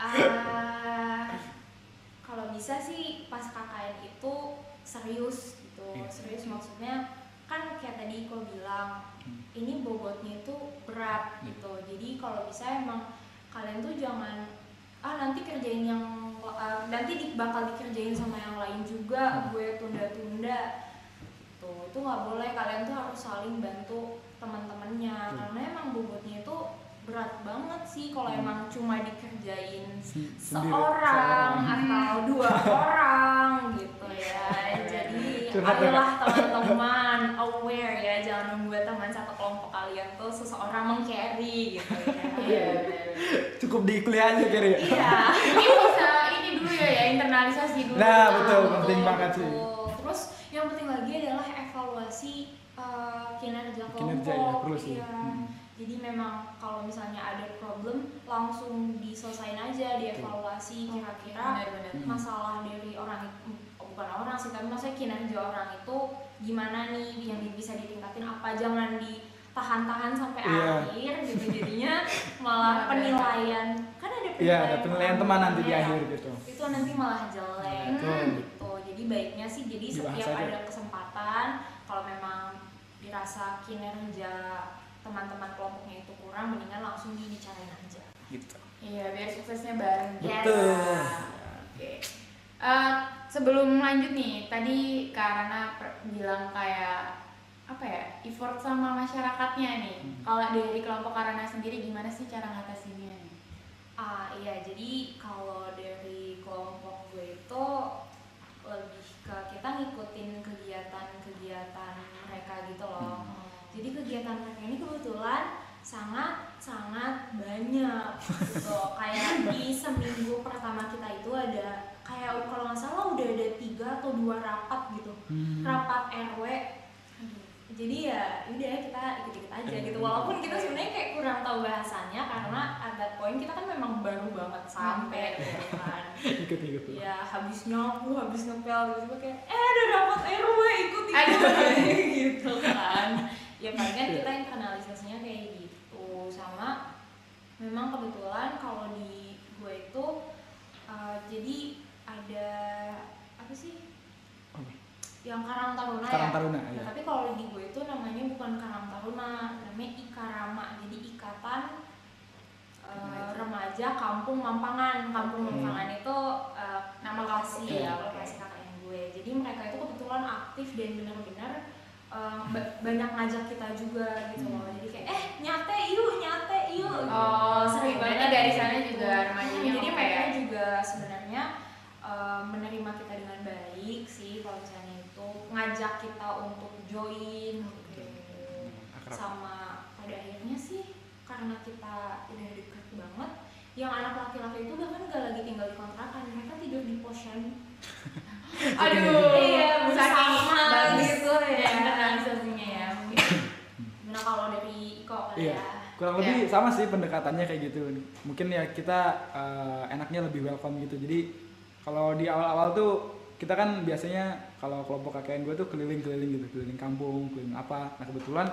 uh, kalau bisa sih pas KKN itu serius gitu Iya. serius maksudnya kan kayak tadi kau bilang Hmm. ini bobotnya itu berat Iya. gitu jadi kalau bisa emang kalian tuh jangan ah nanti kerjain yang uh, nanti di, bakal dikerjain sama yang lain juga Hmm. gue tunda-tunda tuh itu nggak boleh kalian tuh harus saling bantu teman-temannya Hmm. karena emang bobotnya itu berat banget sih kalau Hmm. emang cuma dikerjain sendiri, seorang seorang. atau dua orang gitu ya jadi ya, ayolah teman-teman aware ya jangan membuat teman satu kelompok kalian tuh seseorang meng-carry gitu ya Iya. Cukup di kuliah aja kira ya. iya Ini bisa ini dulu ya, ya internalisasi dulu. Nah, betul, penting banget sih. Terus yang penting lagi adalah evaluasi uh, kinerja kelompok. Kinerja ya, perlu sih. Iya. Hmm. Jadi memang kalau misalnya ada problem langsung diselesain aja, dievaluasi kira-kira Benar-benar. Hmm. masalah dari orang itu oh, bukan orang sih, tapi maksudnya kinerja orang itu gimana nih yang bisa ditingkatin apa jangan ditahan-tahan sampai Iya. akhir gitu jadinya malah Benar, penilaian kan ada penilaian Iya, ada penilaian teman nanti di ya akhir gitu. itu nanti malah jelek Betul. gitu jadi baiknya sih jadi Dibahas setiap aja. ada kesempatan kalau memang dirasa kinerja teman-teman kelompoknya itu kurang mendingan langsung dibicarain aja Gitu. Iya, biar suksesnya bareng. Yes. Betul. Oke. Eh, sebelum lanjut nih, tadi Karana per- bilang kayak apa ya effort sama masyarakatnya nih. Hmm. Kalau dari kelompok Karana sendiri gimana sih cara ngatasinnya? nih? ah iya jadi kalau dari kelompok gue itu lebih ke kita ngikutin kegiatan-kegiatan mereka gitu loh Hmm. jadi kegiatan mereka ini kebetulan sangat sangat banyak gitu kayak di seminggu pertama kita itu ada kayak kalau nggak salah udah ada tiga atau dua rapat gitu Hmm. rapat RW jadi ya udah kita ikut-ikut aja gitu. Walaupun kita sebenarnya kayak kurang tahu bahasanya karena at that point kita kan memang baru banget sampai gitu kan. Ikut ikut. ya habis nyapu habis ngepel gitu kayak eh ada rapat RW ikut ikut. Gitu kan. Ya palingan kita internalisasinya kayak gitu. Sama memang kebetulan kalau di gue itu uh, jadi ada? Yang Karang Taruna Karang ya Taruna, Nah, ya. tapi kalau di gue itu namanya bukan Karang Taruna namanya Ikarama jadi ikatan uh, remaja Kampung Mampangan Kampung Hmm. Mampangan itu uh, nama lokasi Iya. ya lokasi KKN gue jadi mereka itu kebetulan aktif dan benar-benar uh, ba- banyak ngajak kita juga gitu loh jadi kayak eh nyate yuk nyate yuk Oh, sering banget dari gitu. sana juga remajanya Hmm, jadi oke mereka ya? juga sebenarnya uh, menerima kita dengan baik sih kalau misalnya itu ngajak kita untuk join gitu Akrab. sama pada akhirnya sih karena kita udah deket banget yang anak laki-laki itu bahkan gak lagi tinggal di kontrakan mereka tidur di posyandu Aduh, Iya, bersama gitu ya. internalisasinya ya. Nah kalau dari Iko kali Iya. ya Kurang lebih sama sih pendekatannya kayak gitu. Mungkin ya kita eh, enaknya lebih welcome gitu. Jadi kalau di awal-awal tuh kita kan biasanya kalau kelompok KKN gue tuh keliling-keliling gitu, keliling kampung, keliling apa. Nah kebetulan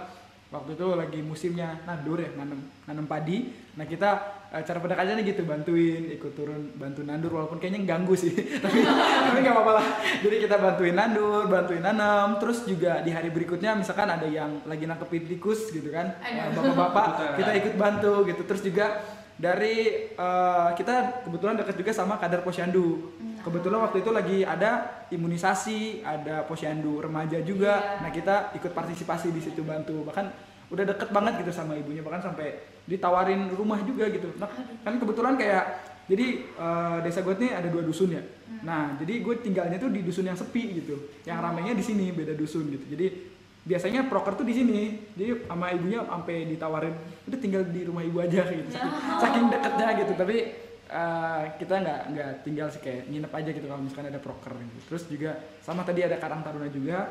waktu itu lagi musimnya nandur ya nanam nanam padi. Nah kita eh, cara pendekatannya gitu bantuin ikut turun bantu nandur walaupun kayaknya ganggu sih. Tapi tapi nggak apa-apa lah. Jadi kita bantuin nandur bantuin nanam terus juga di hari berikutnya misalkan ada yang lagi nangkepin tikus gitu kan eh, bapak-bapak kita ikut bantu gitu. Terus juga dari eh, kita kebetulan dekat juga sama kader posyandu kebetulan waktu itu lagi ada imunisasi ada posyandu remaja juga. Iya. nah kita ikut partisipasi di situ bantu. Bahkan udah deket banget gitu sama ibunya. Bahkan sampai ditawarin rumah juga gitu. Nah, kan kebetulan kayak jadi eh, desa gue nih ada dua dusun ya. Nah jadi gue tinggalnya tuh di dusun yang sepi gitu. Yang ramainya di sini beda dusun gitu. Jadi biasanya proker tuh di sini. Jadi sama ibunya sampai ditawarin udah tinggal di rumah ibu aja gitu. Saking, saking deketnya gitu. Tapi eh, kita nggak nggak tinggal sih kayak nginep aja gitu kalau misalkan ada proker gitu. Terus juga sama tadi ada karang taruna juga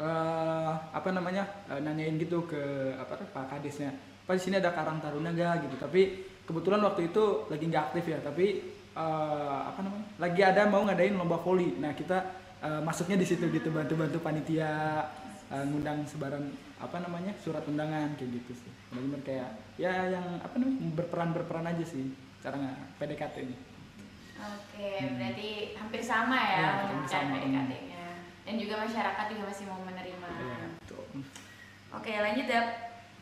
eh apa namanya eh, nanyain gitu ke apa pak kadesnya pak di sini ada karang taruna gak gitu. Tapi kebetulan waktu itu lagi nggak aktif ya tapi eh, apa namanya lagi ada mau ngadain lomba voli. Nah kita eh, masuknya di situ gitu bantu-bantu panitia eh, ngundang sebaran apa namanya surat undangan kayak gitu sih. Benar-benar kayak ya yang apa namanya berperan berperan aja sih cara nggak PDKT ini Oke, berarti hampir sama ya Iya, untuk cara. PDKT-nya. Dan juga masyarakat juga masih mau menerima. Iya, betul. Oke, lanjut Dap.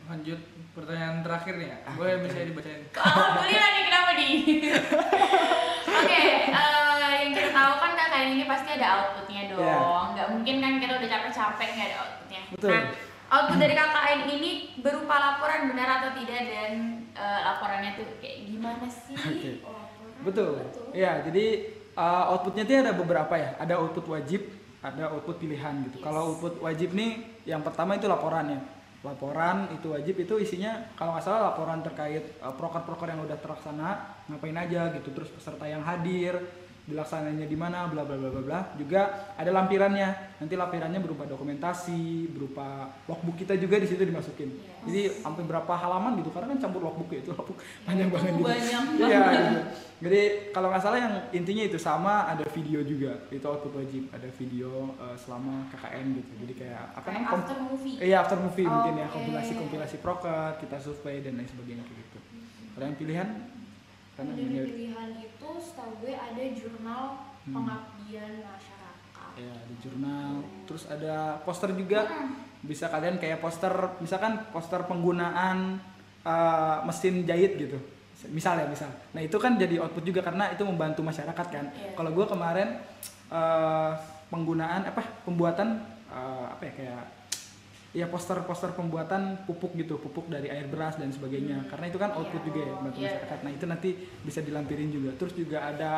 Lanjut pertanyaan terakhir nih ya. Ah, Boleh oke. bisa dibacain. Kok alhamdulillah nih kenapa di? Oke, eh, yang kita tahu kan kakak ini pasti ada outputnya dong. Iya. Nggak mungkin kan kita udah capek-capek nggak ada outputnya. Betul. Nah, output dari KKN ini berupa laporan benar atau tidak dan eh, laporannya tuh kayak gimana sih? Oke. Laporan, Betul. Iya, jadi uh, outputnya tuh ada beberapa ya. Ada output wajib, ada output pilihan gitu. Yes. Kalau output wajib nih, yang pertama itu laporannya. Laporan itu wajib itu isinya kalau nggak salah laporan terkait uh, proker-proker yang udah terlaksana, ngapain aja gitu. Terus peserta yang hadir, dilaksananya di mana, bla bla bla bla bla. Juga ada lampirannya. Nanti lampirannya berupa dokumentasi, berupa logbook kita juga di situ dimasukin. Yes. Jadi sampai berapa halaman gitu karena kan campur logbook ya itu logbook panjang Itu banget gitu. banyak Iya. gitu. Jadi kalau nggak salah yang intinya itu sama ada video juga itu output wajib ada video eh, selama KKN gitu. Jadi kayak apa Kayak namanya? after movie. Iya after movie mungkin ya Oke. kompilasi kompilasi proker kita survei dan lain sebagainya gitu. Kalau yang pilihan karena ini- pilihan itu setahu gue ada jurnal Hmm. pengabdian masyarakat. Ya di jurnal. Terus ada poster juga. Bisa kalian kayak poster misalkan poster penggunaan eh, mesin jahit gitu. Misal ya misal. Nah itu kan jadi output juga karena itu membantu masyarakat kan. Iya. kalau gue kemarin eh, penggunaan apa pembuatan eh, apa ya kayak ya poster-poster pembuatan pupuk gitu pupuk dari air beras dan sebagainya karena itu kan output Iya. juga ya membantu Iya. masyarakat nah itu nanti bisa dilampirin juga terus juga ada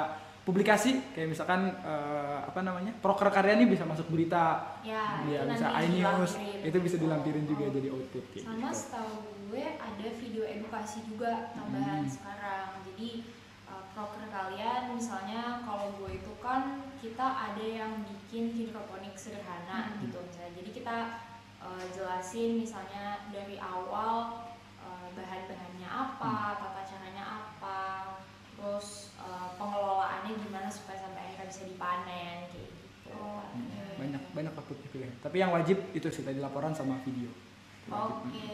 publikasi kayak misalkan eh, apa namanya proker karya ini bisa masuk berita Ya, ya bisa iNews itu bisa dilampirin juga jadi output kayak sama gitu. setahu gue ada video edukasi juga tambahan Hmm. sekarang jadi uh, proker kalian misalnya kalau gue itu kan kita ada yang bikin hidroponik sederhana Hmm. gitu misalnya jadi kita uh, jelasin misalnya dari awal uh, bahan-bahannya apa Hmm. tata caranya apa terus uh, pengelolaannya gimana supaya sampai akhirnya bisa dipanen kayak gitu Oh, Hmm, oke. banyak banyak outputnya pilihan tapi yang wajib itu sih tadi laporan sama video. Oke.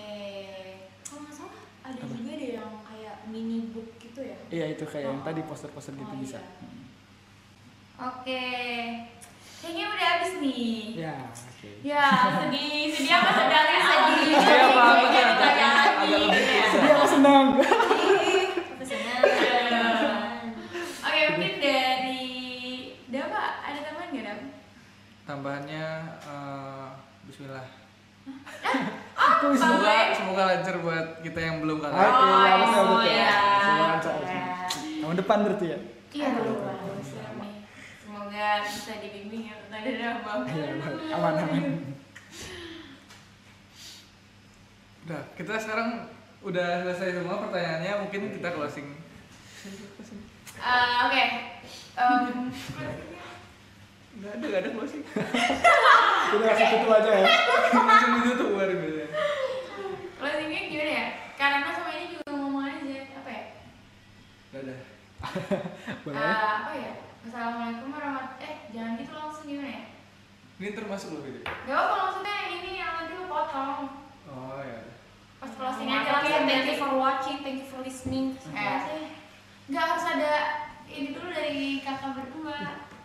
kalau nggak salah ada Apa? juga deh yang kayak mini book gitu ya iya itu kayak yang Oh. tadi poster-poster gitu Oh, bisa iya. Hmm. Oke. Kayaknya udah habis nih. ya oke Ya, sedih, sedih apa sedang ya? Sedih. Sedih apa? Apa tuh? Jadi ditanya lagi. Agak lebih gitu ya. sedih apa senang Apa senang? Oke, mungkin dari Dava ada tambahan nggak Dava? Tambahannya eh, Bismillah. Aku Semoga semoga lancar buat kita yang belum Oke, kakak. ya, betul, oh, betul. ya. Semoga lancar. Ya. tahun depan berarti ya Iya, bagus nih. Semoga bisa dibimbing ya tadi Dava. Iya, aman aman Udah, kita sekarang udah selesai semua pertanyaannya, mungkin kita closing. Eh, Oke. Em, Enggak ada, enggak ada closing. udah langsung tutup aja ya Langsung ditutup luar biasa. Closingnya gimana ya? Karena sama ini juga ngomong aja apa ya? Enggak ada. boleh Eh, apa ya? Assalamualaikum warahmatullahi Eh, jangan gitu langsung gimana ya? Ini termasuk loh video. Gak apa maksudnya yang ini yang nanti lu potong. Oh ya. thank you for watching thank you for listening Eh. sih? nggak harus ada ini dulu dari kakak berdua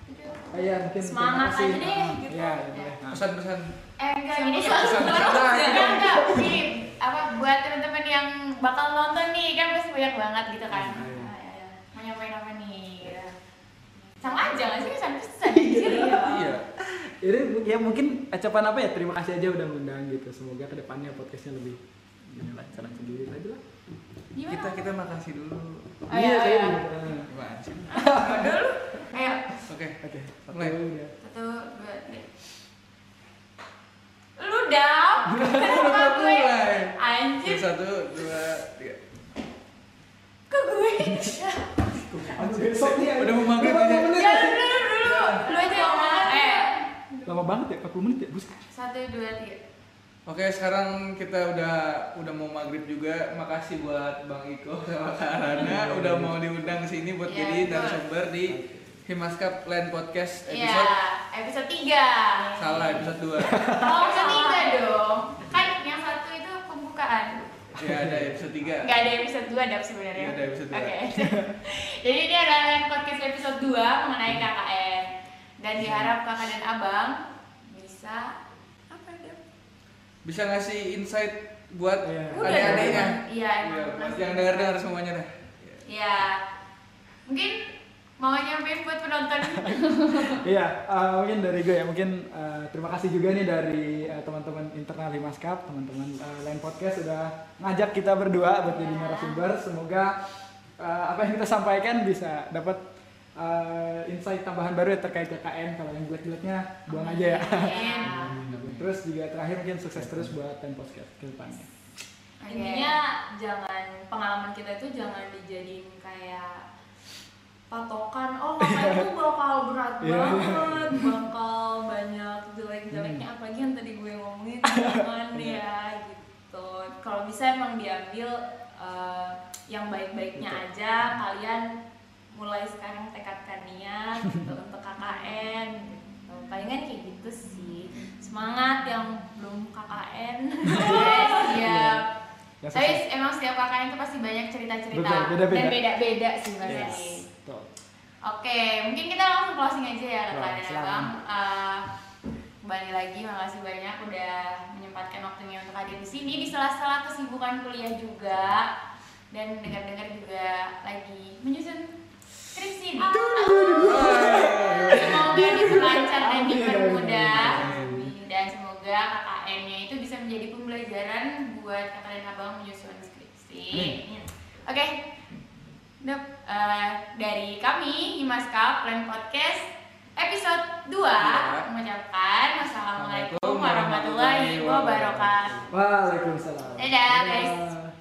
Gitu. Oh iya, mungkin Semangat aja deh, Ah, gitu. Iya, iya, boleh. Ah. pesan-pesan eh enggak gini pesan- pesan- enggak enggak enggak gini apa buat teman-teman yang bakal nonton nih kan pasti banyak banget gitu kan Iya, iya. Ah, iya. mau nyampein apa nih gitu. Sama aja nggak sih pesan pesan anjir ya iya Ini ya mungkin ucapan apa ya? Terima kasih aja udah ngundang gitu. Semoga ke depannya podcastnya lebih ini lancar sendiri aja lah. gimana kita kita makasih dulu Oh, iya, iya. gitu. Ah. gimana sih dulu ayo oke Oke, satu Mulai. udah. satu dua tiga lu dap kenapa gue anjir satu dua tiga ke gue Aduh, besok nih. Udah mau maghrib aja. menit? ya dulu dulu dulu lu aja yang ngomong eh Lama banget ya, 40 menit ya, buset. satu dua tiga. Oke, sekarang kita udah udah mau maghrib juga. Makasih buat Bang Iko sama Kak Rana. Udah mau diundang ke sini buat Iya, jadi narasumber di Himaskap Land Podcast Iya, episode episode 3 salah episode 2. Oh, episode 3 dong. Kan yang satu itu pembukaan. Ya ada episode 3. Nggak ada episode 2 dap sebenarnya. Iya, ada episode dua. Oke. Jadi ini adalah Land podcast episode 2 mengenai KKN Dan diharap kakak dan abang bisa Apa dap? Bisa ngasih insight buat Iya. Udah, adik-adiknya. Iya, Iya, ngasih yang insight. dengar-dengar semuanya dah. Iya Mungkin mau nyampein buat penonton Iya, eh, mungkin dari gue ya, mungkin eh, terima kasih juga nih dari eh, teman-teman internal Himaskap, teman-teman uh, Lain Podcast sudah ngajak kita berdua buat jadi Iya. narasumber. Semoga eh, apa yang kita sampaikan bisa dapat eh, insight tambahan baru ya terkait KKN. Kalau yang jelek-jeleknya buang aja ya. Amin. Terus juga terakhir mungkin sukses terus buat Podcast ke depannya. intinya jangan pengalaman kita itu jangan dijadiin kayak patokan oh kakak itu bakal berat Iya. banget bakal banyak jelek-jeleknya apalagi yang tadi gue ngomongin jangan ya gitu kalau bisa emang diambil eh, yang baik-baiknya aja kalian mulai sekarang tekadkan niat gitu, untuk KKN gitu. palingan kayak gitu sih semangat yang belum KKN iya Ya, Tapi emang setiap kakak itu pasti banyak cerita-cerita Betul, dan beda-beda sih pasti. Yes. Betul. Oke, mungkin kita langsung closing aja ya silakan. abang. Eh, kembali lagi, makasih banyak udah menyempatkan waktunya untuk hadir di sini di sela-sela kesibukan kuliah juga dan dengar-dengar juga lagi menyusun skripsi nih. Semoga diperlancar dan dipermudah dan semoga KKN-nya itu bisa menjadi pembelajaran buat kakak dan abang menyusun skripsi. Oke, Dap, eh, dari kami Himaskap Plan Podcast episode 2 Iya. mengucapkan wassalamualaikum warahmatullahi wabarakatuh. Waalaikumsalam. Dadah, guys. Dadah.